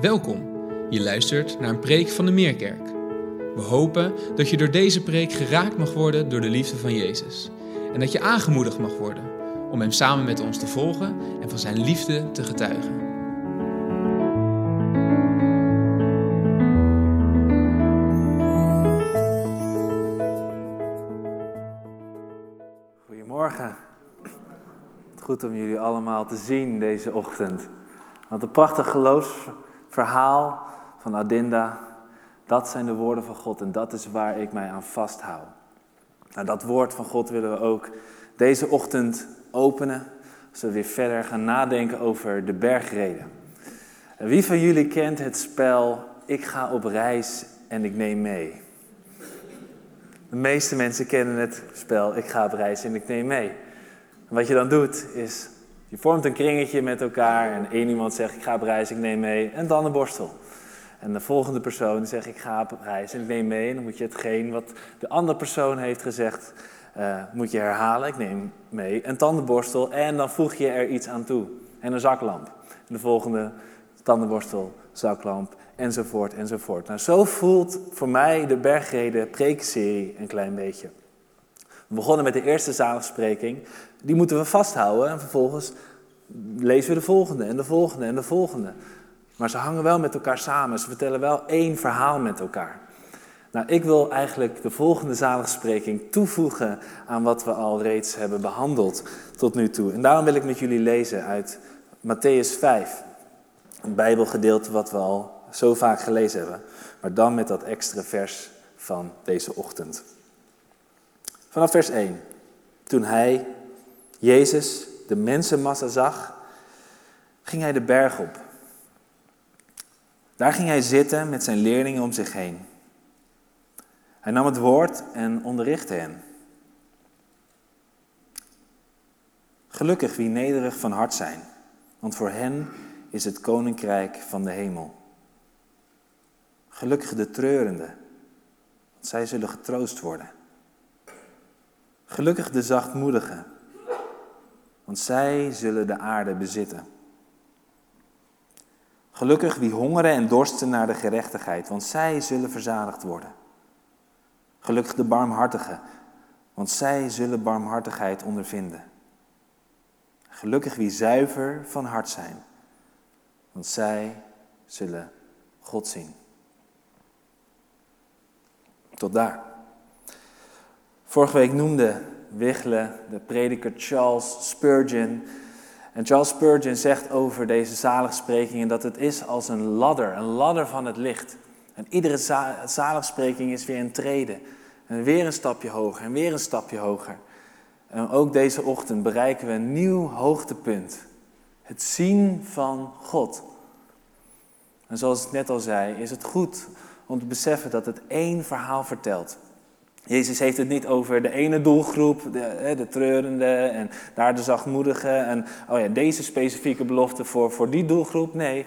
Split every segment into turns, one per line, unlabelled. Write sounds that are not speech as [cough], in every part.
Welkom. Je luistert naar een preek van de Meerkerk. We hopen dat je door deze preek geraakt mag worden door de liefde van Jezus. En dat je aangemoedigd mag worden om Hem samen met ons te volgen en van Zijn liefde te getuigen.
Goedemorgen. Goed om jullie allemaal te zien deze ochtend. Want een prachtig geloofsverhaal van Adinda, dat zijn de woorden van God en dat is waar ik mij aan vasthoud. Nou, dat woord van God willen we ook deze ochtend openen, zodat we weer verder gaan nadenken over de bergreden. En wie van jullie kent het spel Ik ga op reis en ik neem mee? De meeste mensen kennen het spel Ik ga op reis en ik neem mee. Wat je dan doet is, je vormt een kringetje met elkaar en één iemand zegt ik ga op reis, ik neem mee en dan een borstel. En de volgende persoon zegt ik ga op reis en ik neem mee. En dan moet je hetgeen wat de andere persoon heeft gezegd, uh, moet je herhalen. Ik neem mee een tandenborstel en dan voeg je er iets aan toe. En een zaklamp. En de volgende tandenborstel, zaklamp enzovoort enzovoort. Nou, zo voelt voor mij de bergreden prekenserie een klein beetje. We begonnen met de eerste zaligspreking. Die moeten we vasthouden en vervolgens lezen we de volgende en de volgende en de volgende. Maar ze hangen wel met elkaar samen. Ze vertellen wel één verhaal met elkaar. Nou, ik wil eigenlijk de volgende zaligspreking toevoegen aan wat we al reeds hebben behandeld tot nu toe. En daarom wil ik met jullie lezen uit Matthäus 5. Een Bijbelgedeelte wat we al zo vaak gelezen hebben. Maar dan met dat extra vers van deze ochtend. Vanaf vers 1. Toen hij, Jezus, de mensenmassa zag, ging hij de berg op. Daar ging hij zitten met zijn leerlingen om zich heen. Hij nam het woord en onderrichtte hen. Gelukkig wie nederig van hart zijn, want voor hen is het koninkrijk van de hemel. Gelukkig de treurenden, want zij zullen getroost worden. Gelukkig de zachtmoedigen, want zij zullen de aarde bezitten. Gelukkig wie hongeren en dorsten naar de gerechtigheid, want zij zullen verzadigd worden. Gelukkig de barmhartigen, want zij zullen barmhartigheid ondervinden. Gelukkig wie zuiver van hart zijn, want zij zullen God zien. Tot daar. Vorige week noemde Wigle de prediker Charles Spurgeon. En Charles Spurgeon zegt over deze zaligsprekingen dat het is als een ladder, een ladder van het licht. En iedere zaligspreking is weer een trede. En weer een stapje hoger en weer een stapje hoger. En ook deze ochtend bereiken we een nieuw hoogtepunt. Het zien van God. En zoals ik net al zei, is het goed om te beseffen dat het één verhaal vertelt. Jezus heeft het niet over de ene doelgroep, de, de treurende en daar de zachtmoedige en oh ja, deze specifieke belofte voor, voor die doelgroep. Nee,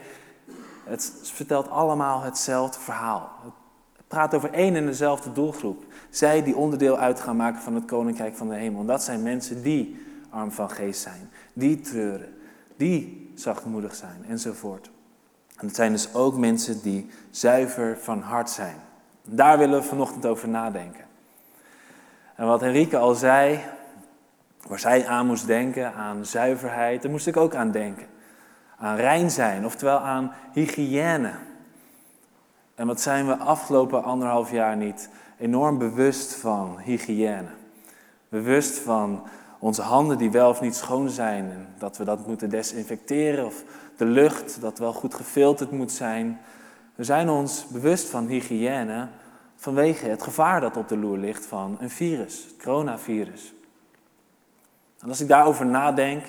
het vertelt allemaal hetzelfde verhaal. Het praat over één en dezelfde doelgroep. Zij die onderdeel uit gaan maken van het koninkrijk van de hemel. Dat zijn mensen die arm van geest zijn, die treuren, die zachtmoedig zijn enzovoort. En het zijn dus ook mensen die zuiver van hart zijn. Daar willen we vanochtend over nadenken. En wat Henrike al zei, waar zij aan moest denken, aan zuiverheid, daar moest ik ook aan denken. Aan rein zijn, oftewel aan hygiëne. En wat zijn we afgelopen anderhalf jaar niet enorm bewust van hygiëne? Bewust van onze handen die wel of niet schoon zijn en dat we dat moeten desinfecteren of de lucht dat wel goed gefilterd moet zijn. We zijn ons bewust van hygiëne vanwege het gevaar dat op de loer ligt van een virus, het coronavirus. En als ik daarover nadenk,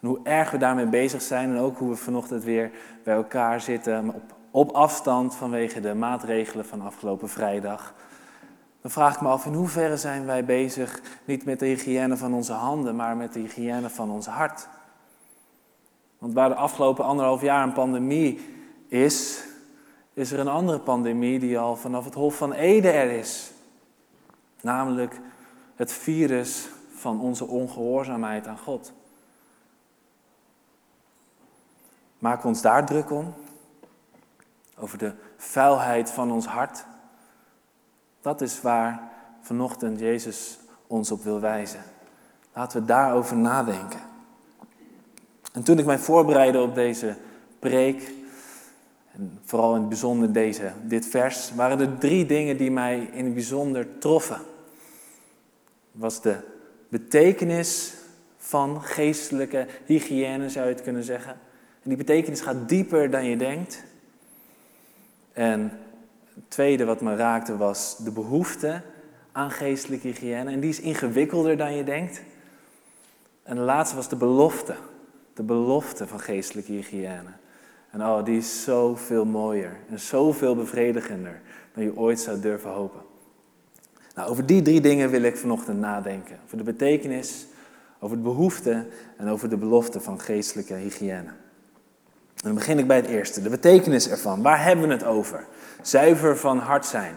en hoe erg we daarmee bezig zijn en ook hoe we vanochtend weer bij elkaar zitten op, op afstand vanwege de maatregelen van afgelopen vrijdag, dan vraag ik me af in hoeverre zijn wij bezig niet met de hygiëne van onze handen, maar met de hygiëne van ons hart. Want waar de afgelopen anderhalf jaar een pandemie is, is er een andere pandemie die al vanaf het Hof van Ede er is. Namelijk het virus van onze ongehoorzaamheid aan God. We ons daar druk om? over de vuilheid van ons hart. Dat is waar vanochtend Jezus ons op wil wijzen. Laten we daarover nadenken. En toen ik mij voorbereidde op deze preek, en vooral in het bijzonder deze, dit vers, waren er drie dingen die mij in het bijzonder troffen. Was de betekenis van geestelijke hygiëne, zou je het kunnen zeggen. En die betekenis gaat dieper dan je denkt. En het tweede wat me raakte was de behoefte aan geestelijke hygiëne. En die is ingewikkelder dan je denkt. En de laatste was de belofte. De belofte van geestelijke hygiëne. En oh, die is zoveel mooier en zoveel bevredigender dan je ooit zou durven hopen. Nou, over die drie dingen wil ik vanochtend nadenken. Over de betekenis, over de behoefte en over de belofte van geestelijke hygiëne. Dan begin ik bij het eerste, de betekenis ervan. Waar hebben we het over? Zuiver van hart zijn.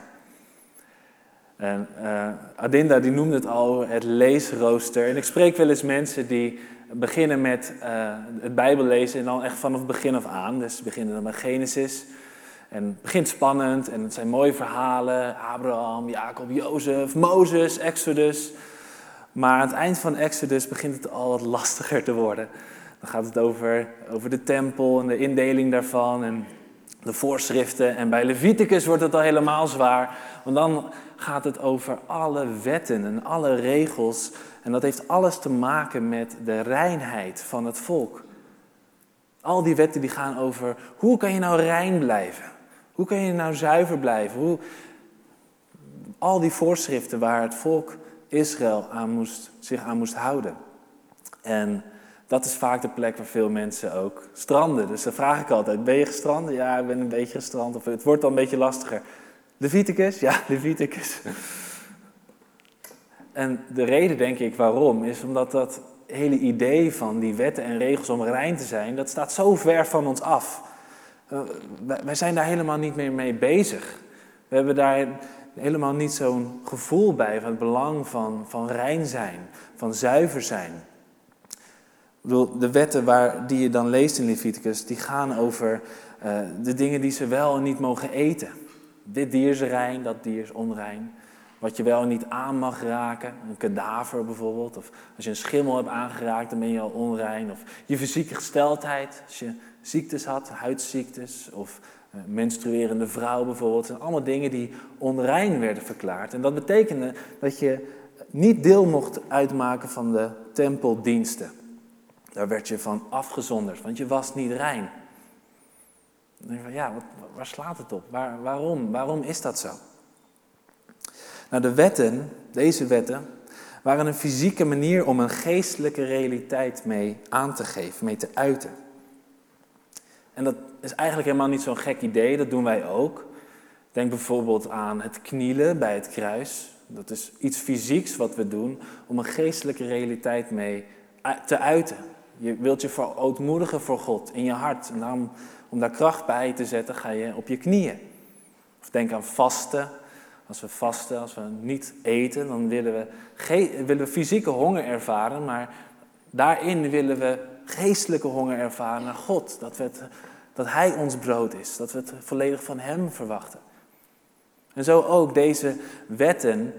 En uh, Adinda die noemde het al het leesrooster. En ik spreek wel eens mensen die beginnen met uh, het Bijbel lezen en dan echt vanaf het begin af aan. Dus ze beginnen dan bij Genesis. En het begint spannend en het zijn mooie verhalen. Abraham, Jacob, Jozef, Mozes, Exodus. Maar aan het eind van Exodus begint het al wat lastiger te worden. Dan gaat het over, over de tempel en de indeling daarvan en de voorschriften. En bij Leviticus wordt het al helemaal zwaar. Want dan gaat het over alle wetten en alle regels. En dat heeft alles te maken met de reinheid van het volk. Al die wetten die gaan over hoe kan je nou rein blijven? Hoe kan je nou zuiver blijven? Hoe... Al die voorschriften waar het volk Israël aan moest, zich aan moest houden. En dat is vaak de plek waar veel mensen ook stranden. Dus dan vraag ik altijd, ben je gestrand? Ja, ik ben een beetje gestrand. Of het wordt al een beetje lastiger. Leviticus? Ja, [laughs] Leviticus. En de reden, denk ik, waarom, is omdat dat hele idee van die wetten en regels om rein te zijn, dat staat zo ver van ons af. Eh, wij zijn daar helemaal niet meer mee bezig. We hebben daar helemaal niet zo'n gevoel bij van het belang van, van rein zijn, van zuiver zijn. de wetten waar, die je dan leest in Leviticus, die gaan over uh, de dingen die ze wel en niet mogen eten. Dit dier is rein, dat dier is onrein. Wat je wel niet aan mag raken, een kadaver bijvoorbeeld. Of als je een schimmel hebt aangeraakt, dan ben je al onrein. Of je fysieke gesteldheid, als je ziektes had, huidziektes of uh, menstruerende vrouw bijvoorbeeld. zijn allemaal dingen die onrein werden verklaard. En dat betekende dat je niet deel mocht uitmaken van de tempeldiensten. Daar werd je van afgezonderd, want je was niet rein. Dan denk je van, ja, waar slaat het op? Waar, waarom? Waarom is dat zo? Nou, de wetten, deze wetten, waren een fysieke manier om een geestelijke realiteit mee aan te geven, mee te uiten. En dat is eigenlijk helemaal niet zo'n gek idee, dat doen wij ook. Denk bijvoorbeeld aan het knielen bij het kruis. Dat is iets fysieks wat we doen om een geestelijke realiteit mee te uiten. Je wilt je verootmoedigen voor God in je hart. En om daar kracht bij te zetten, ga je op je knieën. Of denk aan vasten. Als we vasten, als we niet eten, dan willen we, willen we fysieke honger ervaren, maar daarin willen we geestelijke honger ervaren naar God. Dat, we dat Hij ons brood is, dat we het volledig van Hem verwachten. En zo ook deze wetten,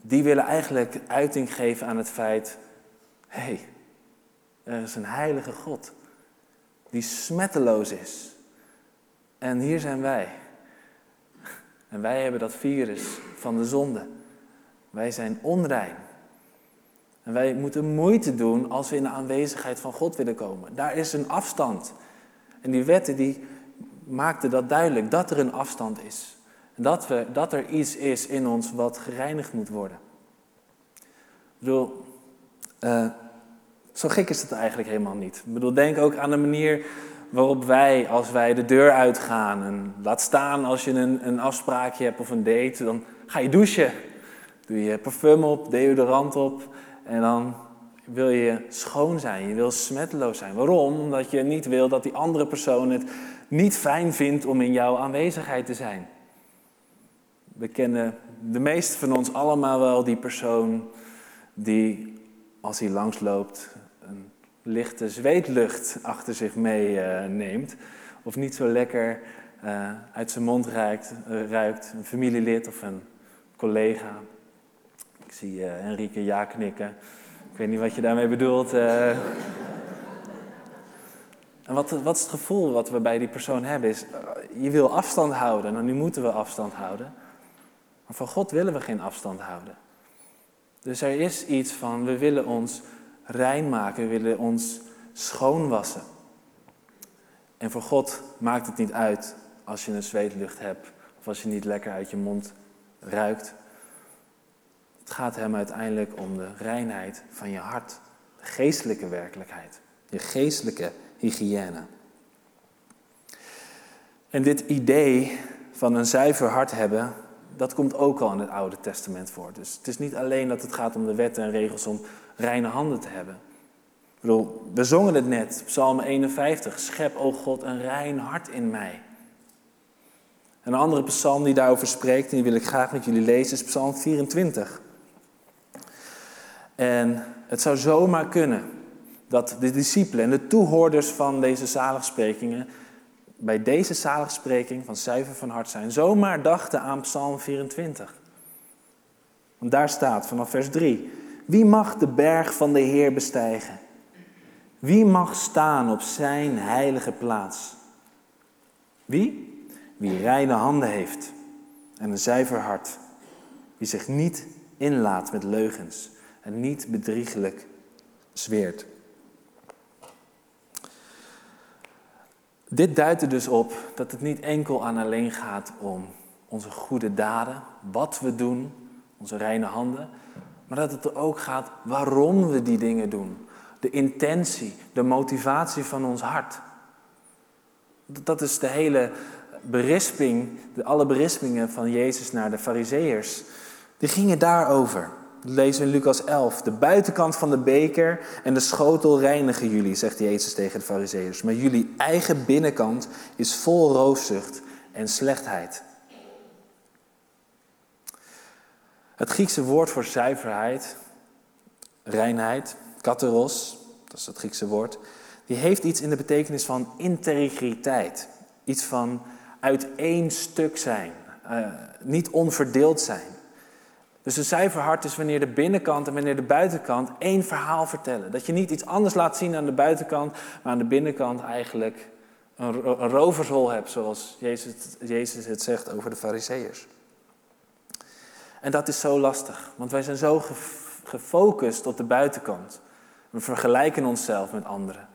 die willen eigenlijk uiting geven aan het feit, hé, hey, er is een heilige God die smetteloos is. En hier zijn wij. En wij hebben dat virus van de zonde. Wij zijn onrein. En wij moeten moeite doen als we in de aanwezigheid van God willen komen. Daar is een afstand. En die wetten die maakten dat duidelijk, dat er een afstand is. Dat, we, dat er iets is in ons wat gereinigd moet worden. Ik bedoel, uh, zo gek is het eigenlijk helemaal niet. Ik bedoel, denk ook aan de manier waarop wij, als wij de deur uitgaan, en laat staan als je een, een afspraakje hebt of een date, dan ga je douchen. Doe je parfum op, deodorant op en dan wil je schoon zijn, je wil smetteloos zijn. Waarom? Omdat je niet wil dat die andere persoon het niet fijn vindt om in jouw aanwezigheid te zijn. We kennen de meeste van ons allemaal wel die persoon die, als hij langsloopt, lichte zweetlucht achter zich meeneemt. Uh, of niet zo lekker uh, uit zijn mond ruikt, uh, ruikt, een familielid of een collega. Ik zie Enrique ja knikken. Ik weet niet wat je daarmee bedoelt. [laughs] En wat, wat is het gevoel wat we bij die persoon hebben? Is, je wil afstand houden. Nou, nu moeten we afstand houden. Maar van God willen we geen afstand houden. Dus er is iets van, we willen ons rein maken, willen ons schoonwassen. En voor God maakt het niet uit als je een zweetlucht hebt of als je niet lekker uit je mond ruikt. Het gaat hem uiteindelijk om de reinheid van je hart, de geestelijke werkelijkheid, je geestelijke hygiëne. En dit idee van een zuiver hart hebben, dat komt ook al in het Oude Testament voor. Dus het is niet alleen dat het gaat om de wetten en regels om reine handen te hebben. Ik bedoel, we zongen het net, Psalm 51. Schep, o God, een rein hart in mij. Een andere psalm die daarover spreekt, en die wil ik graag met jullie lezen, is Psalm 24. En het zou zomaar kunnen dat de discipelen en de toehoorders van deze zaligsprekingen bij deze zaligspreking van zuiver van hart zijn, zomaar dachten aan Psalm 24. Want daar staat vanaf vers 3: Wie mag de berg van de Heer bestijgen? Wie mag staan op zijn heilige plaats? Wie? Wie reine handen heeft en een zuiver hart. Wie zich niet inlaat met leugens en niet bedriegelijk zweert. Dit duidt er dus op dat het niet enkel aan alleen gaat om onze goede daden, wat we doen, onze reine handen, maar dat het er ook gaat waarom we die dingen doen. De intentie, de motivatie van ons hart. Dat is de hele berisping, de, alle berispingen van Jezus naar de Fariseërs. Die gingen daarover. We in Lucas 11. De buitenkant van de beker en de schotel reinigen jullie, zegt Jezus tegen de Fariseërs. Maar jullie eigen binnenkant is vol roofzucht en slechtheid. Het Griekse woord voor zuiverheid, reinheid, kateros, dat is het Griekse woord, die heeft iets in de betekenis van integriteit. Iets van uit één stuk zijn, uh, niet onverdeeld zijn. Dus een zuiver hart is wanneer de binnenkant en wanneer de buitenkant één verhaal vertellen. Dat je niet iets anders laat zien aan de buitenkant, maar aan de binnenkant eigenlijk een, rovershol hebt, zoals Jezus, Jezus het zegt over de Fariseërs. En dat is zo lastig, want wij zijn zo gefocust op de buitenkant. We vergelijken onszelf met anderen.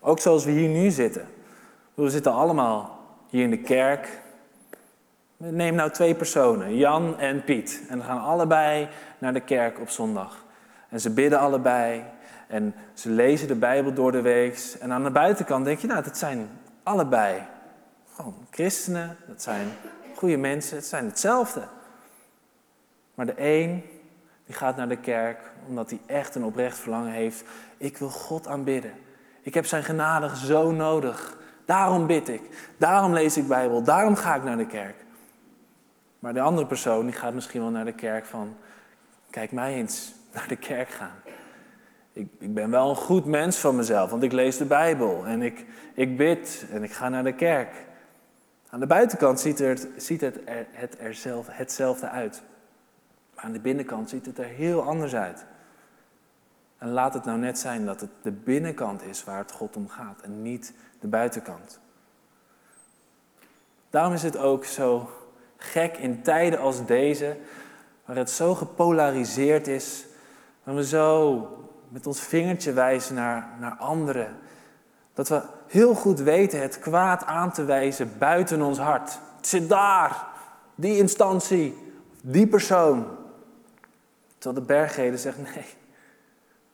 Ook zoals we hier nu zitten. We zitten allemaal hier in de kerk, Neem nou twee personen, Jan en Piet. En gaan allebei naar de kerk op zondag. En ze bidden allebei. En ze lezen de Bijbel door de week. En aan de buitenkant denk je, nou, dat zijn allebei gewoon christenen. Dat zijn goede mensen. Het zijn hetzelfde. Maar de een, die gaat naar de kerk omdat hij echt een oprecht verlangen heeft. Ik wil God aanbidden. Ik heb zijn genade zo nodig. Daarom bid ik. Daarom lees ik Bijbel. Daarom ga ik naar de kerk. Maar de andere persoon die gaat misschien wel naar de kerk van, kijk mij eens [laughs] naar de kerk gaan. Ik, ik ben wel een goed mens van mezelf, want ik lees de Bijbel en ik, ik bid en ik ga naar de kerk. Aan de buitenkant ziet, er, ziet het, het er zelf, hetzelfde uit. Aan de binnenkant ziet het er heel anders uit. En laat het nou net zijn dat het de binnenkant is waar het God om gaat en niet de buitenkant. Daarom is het ook zo gek in tijden als deze, waar het zo gepolariseerd is, waar we zo met ons vingertje wijzen naar, naar anderen. Dat we heel goed weten het kwaad aan te wijzen buiten ons hart. Het zit daar, die instantie, die persoon. Terwijl de bergreden zegt nee.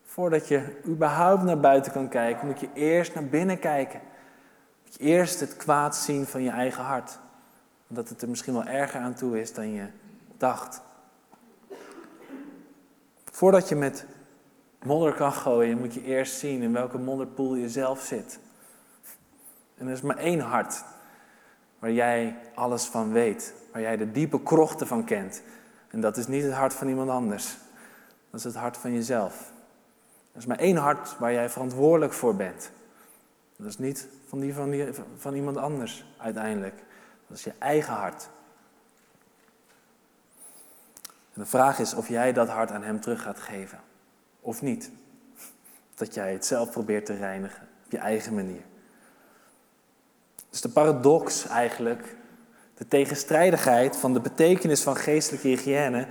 Voordat je überhaupt naar buiten kan kijken, moet je eerst naar binnen kijken. Moet je eerst het kwaad zien van je eigen hart omdat het er misschien wel erger aan toe is dan je dacht. Voordat je met modder kan gooien, moet je eerst zien in welke modderpoel je zelf zit. En er is maar één hart waar jij alles van weet, waar jij de diepe krochten van kent. En dat is niet het hart van iemand anders. Dat is het hart van jezelf. Er is maar één hart waar jij verantwoordelijk voor bent. Dat is niet van, die, van, die, van iemand anders uiteindelijk. Dat is je eigen hart. En de vraag is of jij dat hart aan Hem terug gaat geven. Of niet. Dat jij het zelf probeert te reinigen. Op je eigen manier. Dus de paradox eigenlijk, de tegenstrijdigheid van de betekenis van geestelijke hygiëne,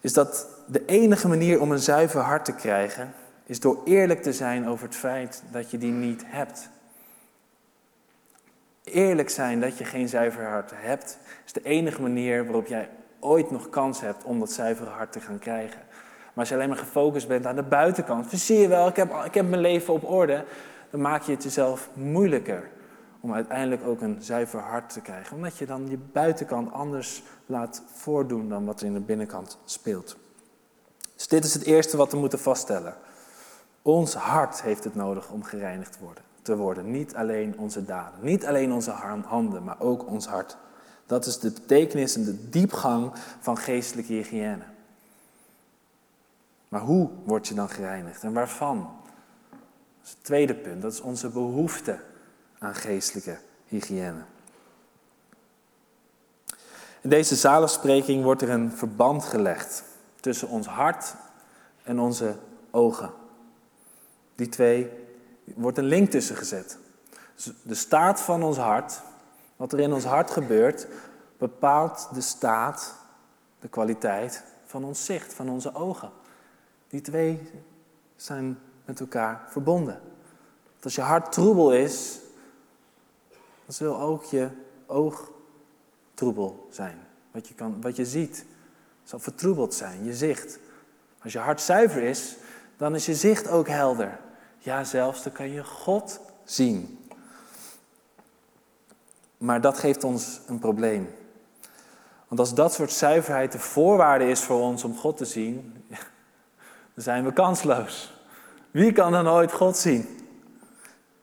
is dat de enige manier om een zuiver hart te krijgen, is door eerlijk te zijn over het feit dat je die niet hebt. Eerlijk zijn dat je geen zuiver hart hebt, is de enige manier waarop jij ooit nog kans hebt om dat zuivere hart te gaan krijgen. Maar als je alleen maar gefocust bent aan de buitenkant, zie je wel, ik heb, ik heb mijn leven op orde, dan maak je het jezelf moeilijker om uiteindelijk ook een zuiver hart te krijgen. Omdat je dan je buitenkant anders laat voordoen dan wat er in de binnenkant speelt. Dus dit is het eerste wat we moeten vaststellen. Ons hart heeft het nodig om gereinigd worden, te worden. Niet alleen onze daden, niet alleen onze handen, maar ook ons hart. Dat is de betekenis en de diepgang van geestelijke hygiëne. Maar hoe word je dan gereinigd en waarvan? Dat is het tweede punt, dat is onze behoefte aan geestelijke hygiëne. In deze zaligspreking wordt er een verband gelegd tussen ons hart en onze ogen. Die twee wordt een link tussen gezet. Dus de staat van ons hart, wat er in ons hart gebeurt, bepaalt de staat, de kwaliteit van ons zicht, van onze ogen. Die twee zijn met elkaar verbonden. Als je hart troebel is, dan zal ook je oog troebel zijn. Wat je, kan, wat je ziet zal vertroebeld zijn, je zicht. Als je hart zuiver is, dan is je zicht ook helder. Ja, zelfs dan kan je God zien. Maar dat geeft ons een probleem. Want als dat soort zuiverheid de voorwaarde is voor ons om God te zien, [laughs] dan zijn we kansloos. Wie kan dan ooit God zien?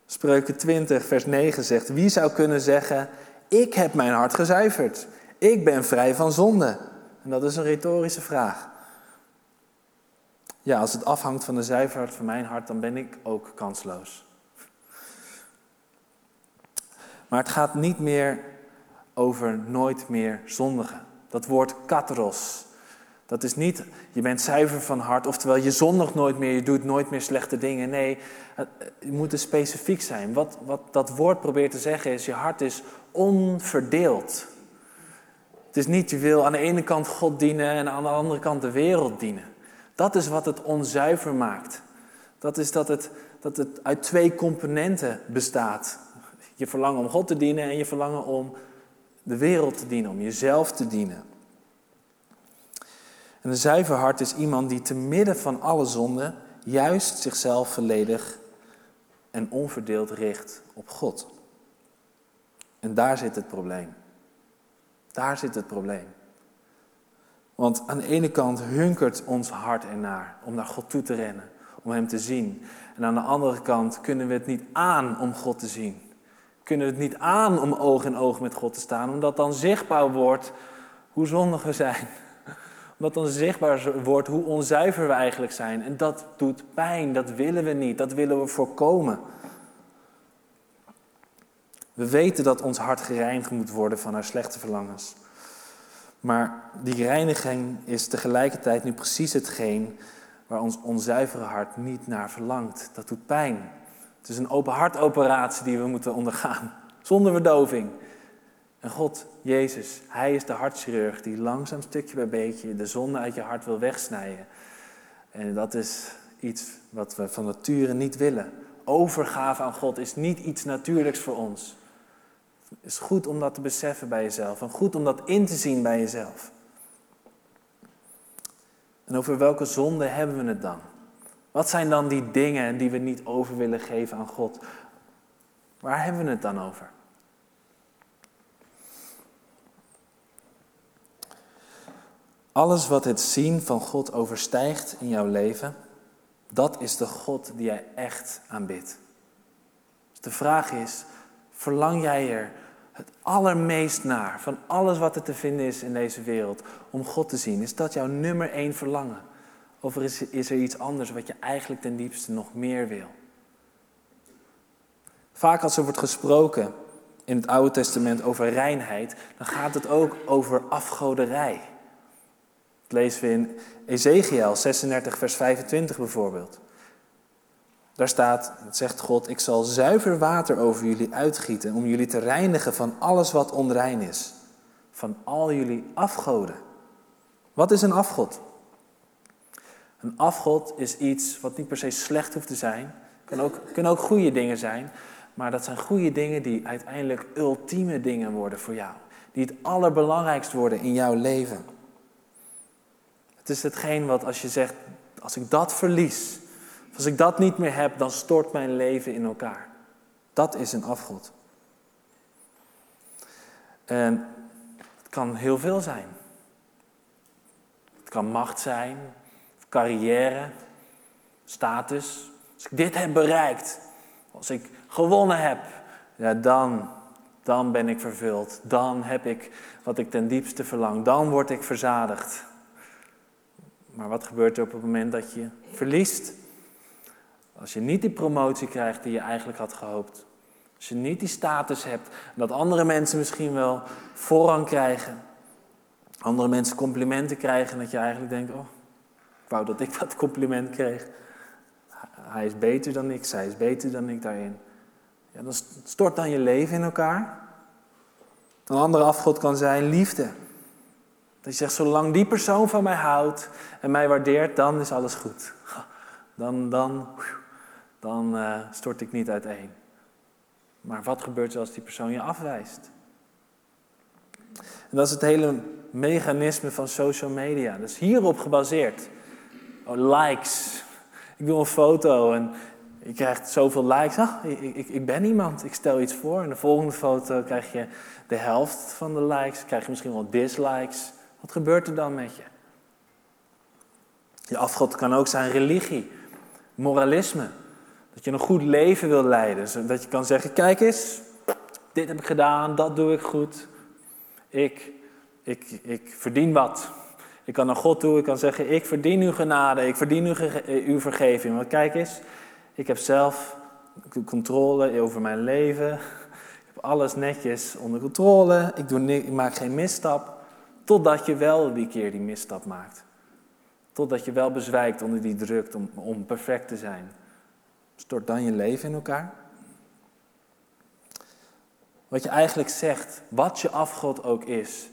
Spreuken 20, vers 9 zegt: Wie zou kunnen zeggen: Ik heb mijn hart gezuiverd. Ik ben vrij van zonde. En dat is een retorische vraag. Ja, als het afhangt van de zuiverheid van mijn hart, dan ben ik ook kansloos. Maar het gaat niet meer over nooit meer zondigen. Dat woord katros, dat is niet, je bent zuiver van hart, oftewel je zondigt nooit meer, je doet nooit meer slechte dingen. Nee, je moet specifiek zijn. Wat, wat dat woord probeert te zeggen is, je hart is onverdeeld. Het is niet, je wil aan de ene kant God dienen en aan de andere kant de wereld dienen. Dat is wat het onzuiver maakt. Dat is dat het, dat het uit twee componenten bestaat. Je verlangen om God te dienen en je verlangen om de wereld te dienen, om jezelf te dienen. En een zuiver hart is iemand die te midden van alle zonden juist zichzelf volledig en onverdeeld richt op God. En daar zit het probleem. Daar zit het probleem. Want aan de ene kant hunkert ons hart ernaar om naar God toe te rennen, om Hem te zien. En aan de andere kant kunnen we het niet aan om God te zien. Kunnen we het niet aan om oog in oog met God te staan, omdat dan zichtbaar wordt hoe zondig we zijn. Omdat dan zichtbaar wordt hoe onzuiver we eigenlijk zijn. En dat doet pijn, dat willen we niet, dat willen we voorkomen. We weten dat ons hart gereinigd moet worden van haar slechte verlangens. Maar die reiniging is tegelijkertijd nu precies hetgeen waar ons onzuivere hart niet naar verlangt. Dat doet pijn. Het is een open hartoperatie die we moeten ondergaan, [laughs] zonder verdoving. En God, Jezus, Hij is de hartchirurg die langzaam stukje bij beetje de zonde uit je hart wil wegsnijden. En dat is iets wat we van nature niet willen. Overgave aan God is niet iets natuurlijks voor ons. Het is goed om dat te beseffen bij jezelf en goed om dat in te zien bij jezelf. En over welke zonde hebben we het dan? Wat zijn dan die dingen die we niet over willen geven aan God? Waar hebben we het dan over? Alles wat het zien van God overstijgt in jouw leven, dat is de God die jij echt aanbidt. Dus de vraag is, verlang jij er het allermeest naar van alles wat er te vinden is in deze wereld om God te zien? Is dat jouw nummer één verlangen? Of is, is er iets anders wat je eigenlijk ten diepste nog meer wil? Vaak als er wordt gesproken in het Oude Testament over reinheid, dan gaat het ook over afgoderij. Lezen we in Ezekiel 36, vers 25 bijvoorbeeld. Daar staat, zegt God, ik zal zuiver water over jullie uitgieten om jullie te reinigen van alles wat onrein is. Van al jullie afgoden. Wat is een afgod? Een afgod is iets wat niet per se slecht hoeft te zijn. Kan ook, kunnen ook goede dingen zijn. Maar dat zijn goede dingen die uiteindelijk ultieme dingen worden voor jou. Die het allerbelangrijkst worden in jouw leven. Het is hetgeen wat als je zegt, als ik dat verlies, als ik dat niet meer heb, dan stort mijn leven in elkaar. Dat is een afgod. En het kan heel veel zijn. Het kan macht zijn, carrière, status. Als ik dit heb bereikt, als ik gewonnen heb, ja, dan, dan ben ik vervuld. Dan heb ik wat ik ten diepste verlang. Dan word ik verzadigd. Maar wat gebeurt er op het moment dat je verliest? Als je niet die promotie krijgt die je eigenlijk had gehoopt. Als je niet die status hebt. dat andere mensen misschien wel voorrang krijgen. Andere mensen complimenten krijgen. En dat je eigenlijk denkt, oh, ik wou dat ik [laughs] dat compliment kreeg. Hij is beter dan ik, zij is beter dan ik daarin. Ja, dan stort dan je leven in elkaar. Een andere afgod kan zijn liefde. Dat je zegt, zolang die persoon van mij houdt en mij waardeert, dan is alles goed. [laughs] Dan, dan, dan uh, stort ik niet uiteen. Maar wat gebeurt er als die persoon je afwijst? En dat is het hele mechanisme van social media. Dat is hierop gebaseerd. Oh, likes. Ik doe een foto en je krijgt zoveel likes. Ah, ik, ik, ik, ben iemand, ik stel iets voor. En de volgende foto krijg je de helft van de likes. Krijg je misschien wel dislikes. Wat gebeurt er dan met je? Je afgod kan ook zijn religie, moralisme. Dat je een goed leven wil leiden. Zodat je kan zeggen, kijk eens, dit heb ik gedaan, dat doe ik goed. Ik, ik, ik verdien wat. Ik kan naar God toe, ik kan zeggen, ik verdien uw genade, ik verdien uw, uw vergeving. Want kijk eens, ik heb zelf controle over mijn leven. Ik heb alles netjes onder controle. Ik, doe, ik maak geen misstap. Totdat je wel die keer die misstap maakt. Totdat je wel bezwijkt onder die druk om, om perfect te zijn. Stort dan je leven in elkaar? Wat je eigenlijk zegt, wat je afgod ook is,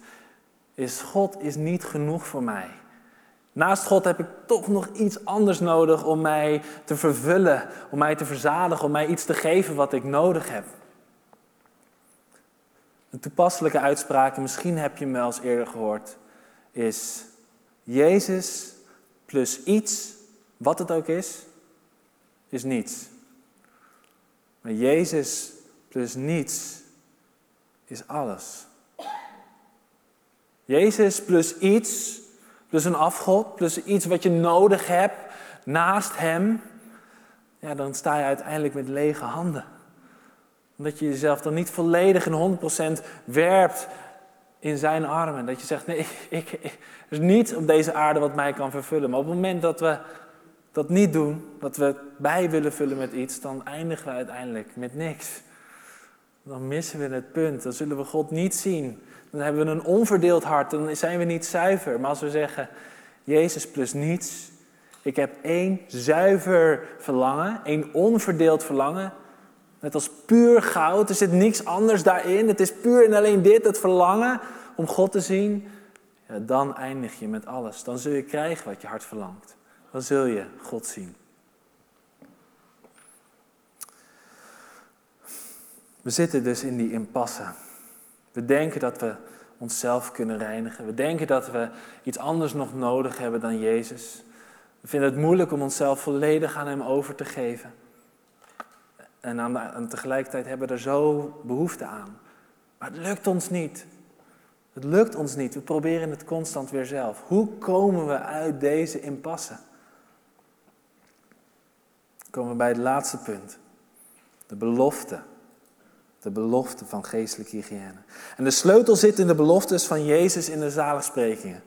is God is niet genoeg voor mij. Naast God heb ik toch nog iets anders nodig om mij te vervullen, om mij te verzadigen, om mij iets te geven wat ik nodig heb. Een toepasselijke uitspraak, misschien heb je hem wel eens eerder gehoord, is Jezus plus iets, wat het ook is, is niets. Maar Jezus plus niets is alles. Jezus plus iets, plus een afgod, plus iets wat je nodig hebt naast Hem, ja, dan sta je uiteindelijk met lege handen. Omdat je jezelf dan niet volledig en 100% werpt in zijn armen. Dat je zegt, nee, ik, er is niets op deze aarde wat mij kan vervullen. Maar op het moment dat we dat niet doen, dat we bij willen vullen met iets, dan eindigen we uiteindelijk met niks. Dan missen we het punt, dan zullen we God niet zien. Dan hebben we een onverdeeld hart, dan zijn we niet zuiver. Maar als we zeggen, Jezus plus niets, ik heb één zuiver verlangen, één onverdeeld verlangen, net als puur goud, er zit niks anders daarin, het is puur en alleen dit, het verlangen om God te zien, ja, dan eindig je met alles. Dan zul je krijgen wat je hart verlangt. Dan zul je God zien. We zitten dus in die impasse. We denken dat we onszelf kunnen reinigen. We denken dat we iets anders nog nodig hebben dan Jezus. We vinden het moeilijk om onszelf volledig aan Hem over te geven. En, aan en tegelijkertijd hebben we er zo behoefte aan. Maar het lukt ons niet. Het lukt ons niet. We proberen het constant weer zelf. Hoe komen we uit deze impasse? Dan komen we bij het laatste punt. De belofte. De belofte van geestelijke hygiëne. En de sleutel zit in de beloftes van Jezus in de zaligsprekingen.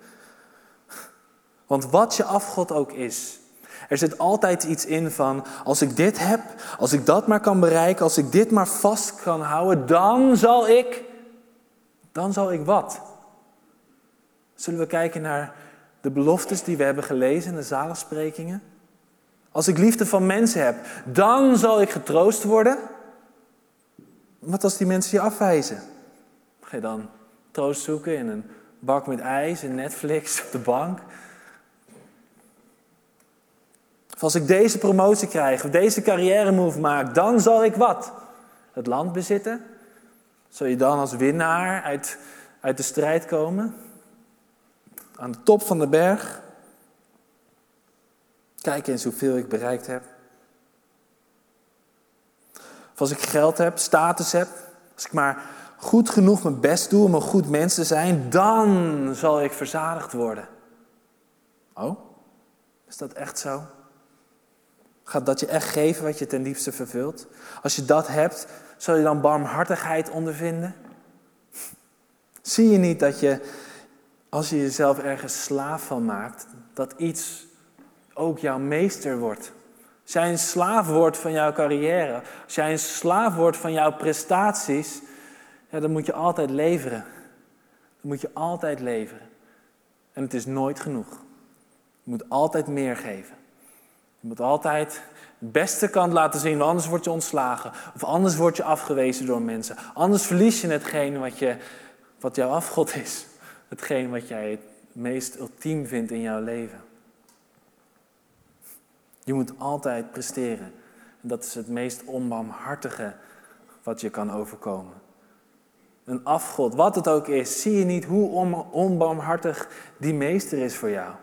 Want wat je afgod ook is. Er zit altijd iets in van, als ik dit heb, als ik dat maar kan bereiken, als ik dit maar vast kan houden, dan zal ik, dan zal ik wat? Zullen we kijken naar de beloftes die we hebben gelezen in de zaligsprekingen? Als ik liefde van mensen heb, dan zal ik getroost worden. Wat als die mensen je afwijzen? Ga je dan troost zoeken in een bak met ijs en Netflix op de bank? Of als ik deze promotie krijg of deze carrière move maak, dan zal ik wat? Het land bezitten? Zal je dan als winnaar uit, uit de strijd komen? Aan de top van de berg? Kijk eens hoeveel ik bereikt heb. Of als ik geld heb, status heb, als ik maar goed genoeg mijn best doe om een goed mens te zijn, dan zal ik verzadigd worden. Oh, is dat echt zo? Gaat dat je echt geven wat je ten diepste vervult? Als je dat hebt, zal je dan barmhartigheid ondervinden? Zie je niet dat je, als je jezelf ergens slaaf van maakt, dat iets ook jouw meester wordt? Als jij een slaaf wordt van jouw carrière, als jij een slaaf wordt van jouw prestaties, ja, dan moet je altijd leveren. Dan moet je altijd leveren. En het is nooit genoeg. Je moet altijd meer geven. Je moet altijd de beste kant laten zien, want anders word je ontslagen. Of anders word je afgewezen door mensen. Anders verlies je hetgeen wat, je, wat jouw afgod is. Hetgeen wat jij het meest ultiem vindt in jouw leven. Je moet altijd presteren. En dat is het meest onbarmhartige wat je kan overkomen. Een afgod, wat het ook is, zie je niet hoe onbarmhartig die meester is voor jou.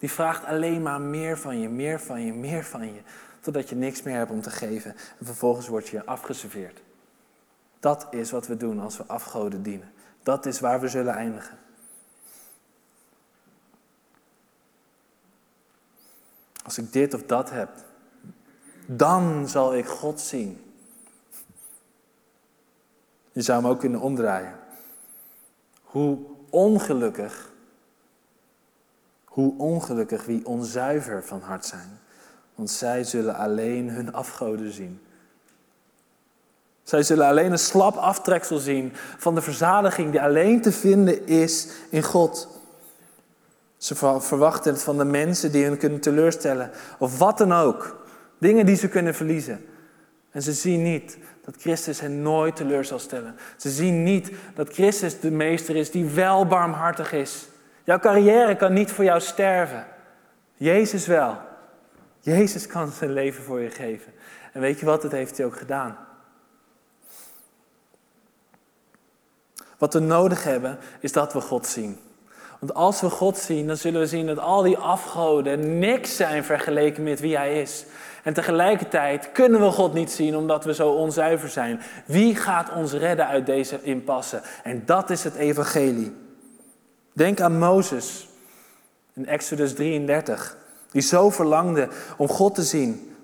Die vraagt alleen maar meer van je, meer van je, meer van je. Totdat je niks meer hebt om te geven. En vervolgens word je afgeserveerd. Dat is wat we doen als we afgoden dienen. Dat is waar we zullen eindigen. Als ik dit of dat heb, dan zal ik God zien. Je zou hem ook kunnen omdraaien. Hoe ongelukkig, hoe ongelukkig wie onzuiver van hart zijn, want zij zullen alleen hun afgoden zien. Zij zullen alleen een slap aftreksel zien van de verzadiging die alleen te vinden is in God. Ze verwachten het van de mensen die hun kunnen teleurstellen, of wat dan ook. Dingen die ze kunnen verliezen. En ze zien niet dat Christus hen nooit teleur zal stellen. Ze zien niet dat Christus de meester is die wel barmhartig is. Jouw carrière kan niet voor jou sterven. Jezus wel. Jezus kan zijn leven voor je geven. En weet je wat? Dat heeft hij ook gedaan. Wat we nodig hebben, is dat we God zien. Want als we God zien, dan zullen we zien dat al die afgoden niks zijn vergeleken met wie Hij is. En tegelijkertijd kunnen we God niet zien omdat we zo onzuiver zijn. Wie gaat ons redden uit deze impasse? En dat is het evangelie. Denk aan Mozes in Exodus 33, die zo verlangde om God te zien.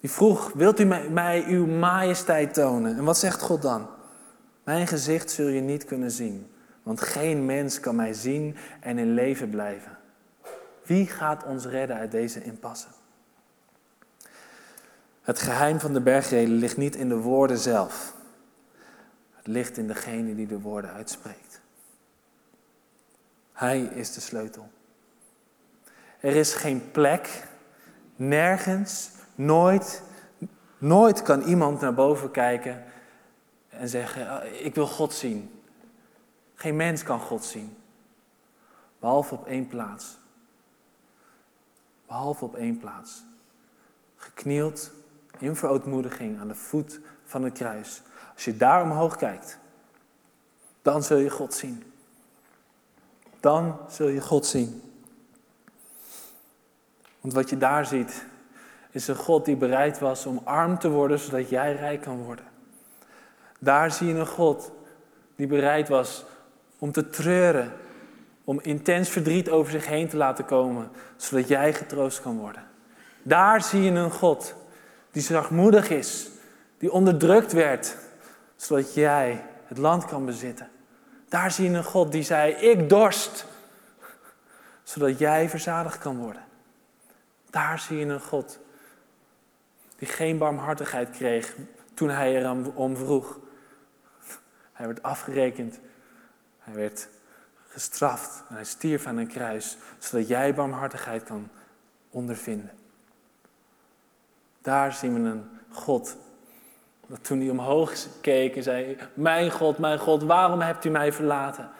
Die vroeg, wilt u mij uw majesteit tonen? En wat zegt God dan? Mijn gezicht zul je niet kunnen zien, want geen mens kan mij zien en in leven blijven. Wie gaat ons redden uit deze impasse? Het geheim van de bergreden ligt niet in de woorden zelf. Het ligt in degene die de woorden uitspreekt. Hij is de sleutel. Er is geen plek, nergens, nooit, nooit kan iemand naar boven kijken en zeggen, ah, ik wil God zien. Geen mens kan God zien. Behalve op één plaats. Behalve op één plaats. Geknield in verootmoediging aan de voet van het kruis. Als je daar omhoog kijkt, dan zul je God zien. Dan zul je God zien. Want wat je daar ziet, is een God die bereid was om arm te worden, zodat jij rijk kan worden. Daar zie je een God die bereid was om te treuren, om intens verdriet over zich heen te laten komen, zodat jij getroost kan worden. Daar zie je een God die zachtmoedig is, die onderdrukt werd, zodat jij het land kan bezitten. Daar zie je een God die zei, ik dorst, zodat jij verzadigd kan worden. Daar zie je een God die geen barmhartigheid kreeg toen hij er om vroeg. Hij werd afgerekend. Hij werd gestraft. En hij stierf aan een kruis, zodat jij barmhartigheid kan ondervinden. Daar zien we een God. Dat toen hij omhoog keek en zei: Mijn God, mijn God, waarom hebt u mij verlaten?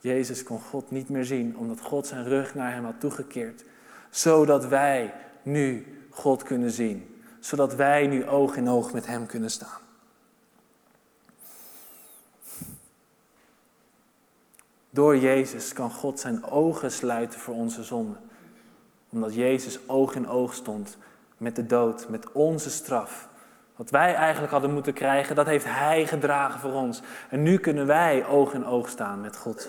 Jezus kon God niet meer zien, omdat God zijn rug naar hem had toegekeerd. Zodat wij nu God kunnen zien. Zodat wij nu oog in oog met hem kunnen staan. Door Jezus kan God zijn ogen sluiten voor onze zonden. Omdat Jezus oog in oog stond met de dood, met onze straf. Wat wij eigenlijk hadden moeten krijgen, dat heeft Hij gedragen voor ons. En nu kunnen wij oog in oog staan met God.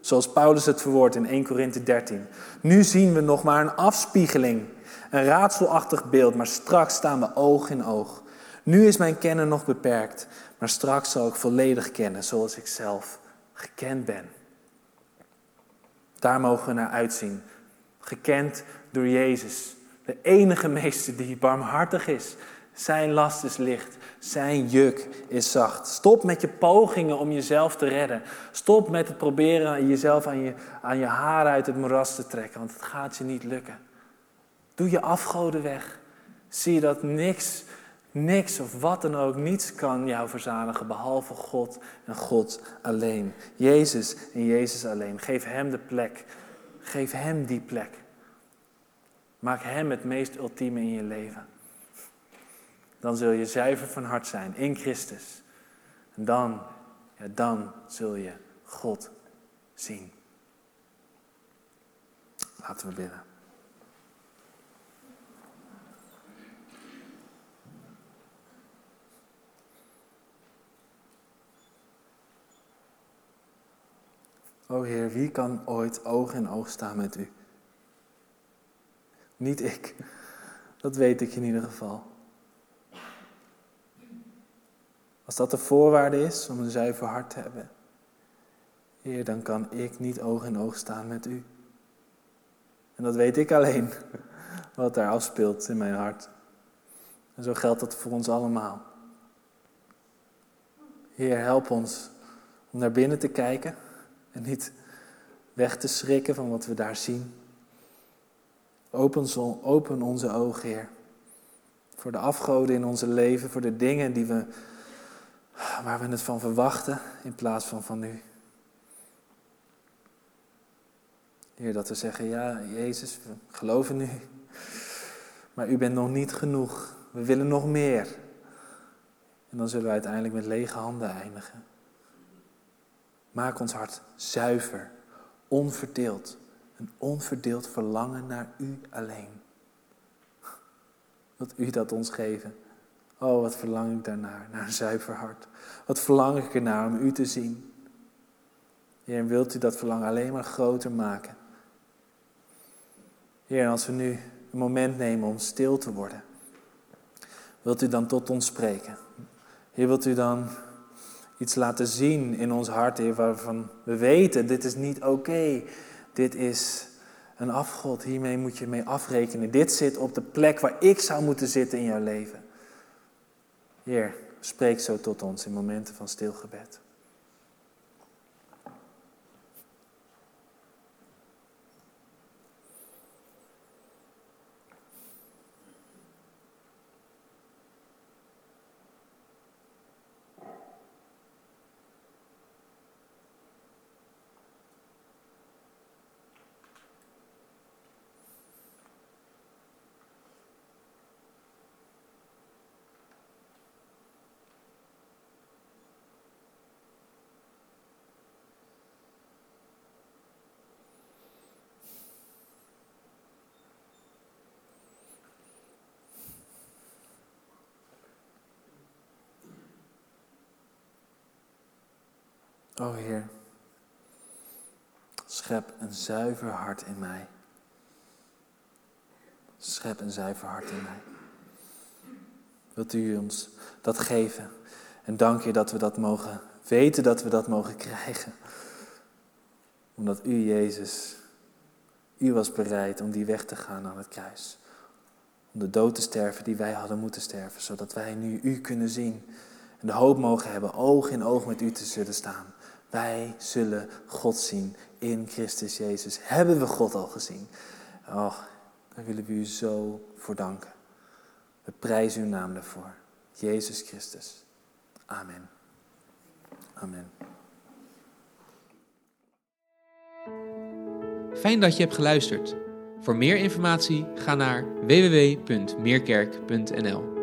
Zoals Paulus het verwoordt in 1 Korinthe 13. Nu zien we nog maar een afspiegeling, een raadselachtig beeld, maar straks staan we oog in oog. Nu is mijn kennen nog beperkt, maar straks zal ik volledig kennen zoals ik zelf gekend ben. Daar mogen we naar uitzien. Gekend door Jezus, de enige meester die barmhartig is. Zijn last is licht, zijn juk is zacht. Stop met je pogingen om jezelf te redden. Stop met het proberen jezelf aan je, aan je haar uit het moeras te trekken, want het gaat je niet lukken. Doe je afgoden weg. Zie dat niks, niks of wat dan ook, niets kan jou verzadigen behalve God en God alleen. Jezus en Jezus alleen. Geef Hem de plek. Geef Hem die plek. Maak Hem het meest ultieme in je leven. Dan zul je zuiver van hart zijn in Christus. En dan, ja, dan zul je God zien. Laten we bidden. O Heer, wie kan ooit oog in oog staan met U? Niet ik. Dat weet ik in ieder geval. Als dat de voorwaarde is om een zuiver hart te hebben, Heer, dan kan ik niet oog in oog staan met U. En dat weet ik alleen, [laughs] wat daar afspeelt in mijn hart. En zo geldt dat voor ons allemaal. Heer, help ons om naar binnen te kijken en niet weg te schrikken van wat we daar zien. Open, open onze ogen, Heer. Voor de afgoden in onze leven, voor de dingen die we, waar we het van verwachten in plaats van van U. Heer, dat we zeggen, ja, Jezus, we geloven U. Maar U bent nog niet genoeg. We willen nog meer. En dan zullen we uiteindelijk met lege handen eindigen. Maak ons hart zuiver, onverdeeld. Een onverdeeld verlangen naar U alleen. Wilt U dat ons geven? Oh, wat verlang ik daarnaar, [laughs] naar een zuiver hart. Wat verlang ik ernaar om U te zien. Heer, wilt U dat verlangen alleen maar groter maken? Heer, als we nu een moment nemen om stil te worden, wilt U dan tot ons spreken? Heer, wilt U dan iets laten zien in ons hart, Heer, waarvan we weten, dit is niet oké. Dit is een afgod, hiermee moet je mee afrekenen. Dit zit op de plek waar ik zou moeten zitten in jouw leven. Heer, spreek zo tot ons in momenten van stilgebed. O Heer, schep een zuiver hart in mij. Schep een zuiver hart in mij. Wilt u ons dat geven? En dank je dat we dat mogen weten, dat we dat mogen krijgen. Omdat u, Jezus, U was bereid om die weg te gaan aan het kruis. Om de dood te sterven die wij hadden moeten sterven, zodat wij nu U kunnen zien. En de hoop mogen hebben oog in oog met U te zullen staan. Wij zullen God zien in Christus Jezus. Hebben we God al gezien? Oh, daar willen we U zo voor danken. We prijzen Uw naam daarvoor. Jezus Christus. Amen. Amen.
Fijn dat je hebt geluisterd. Voor meer informatie ga naar www.meerkerk.nl.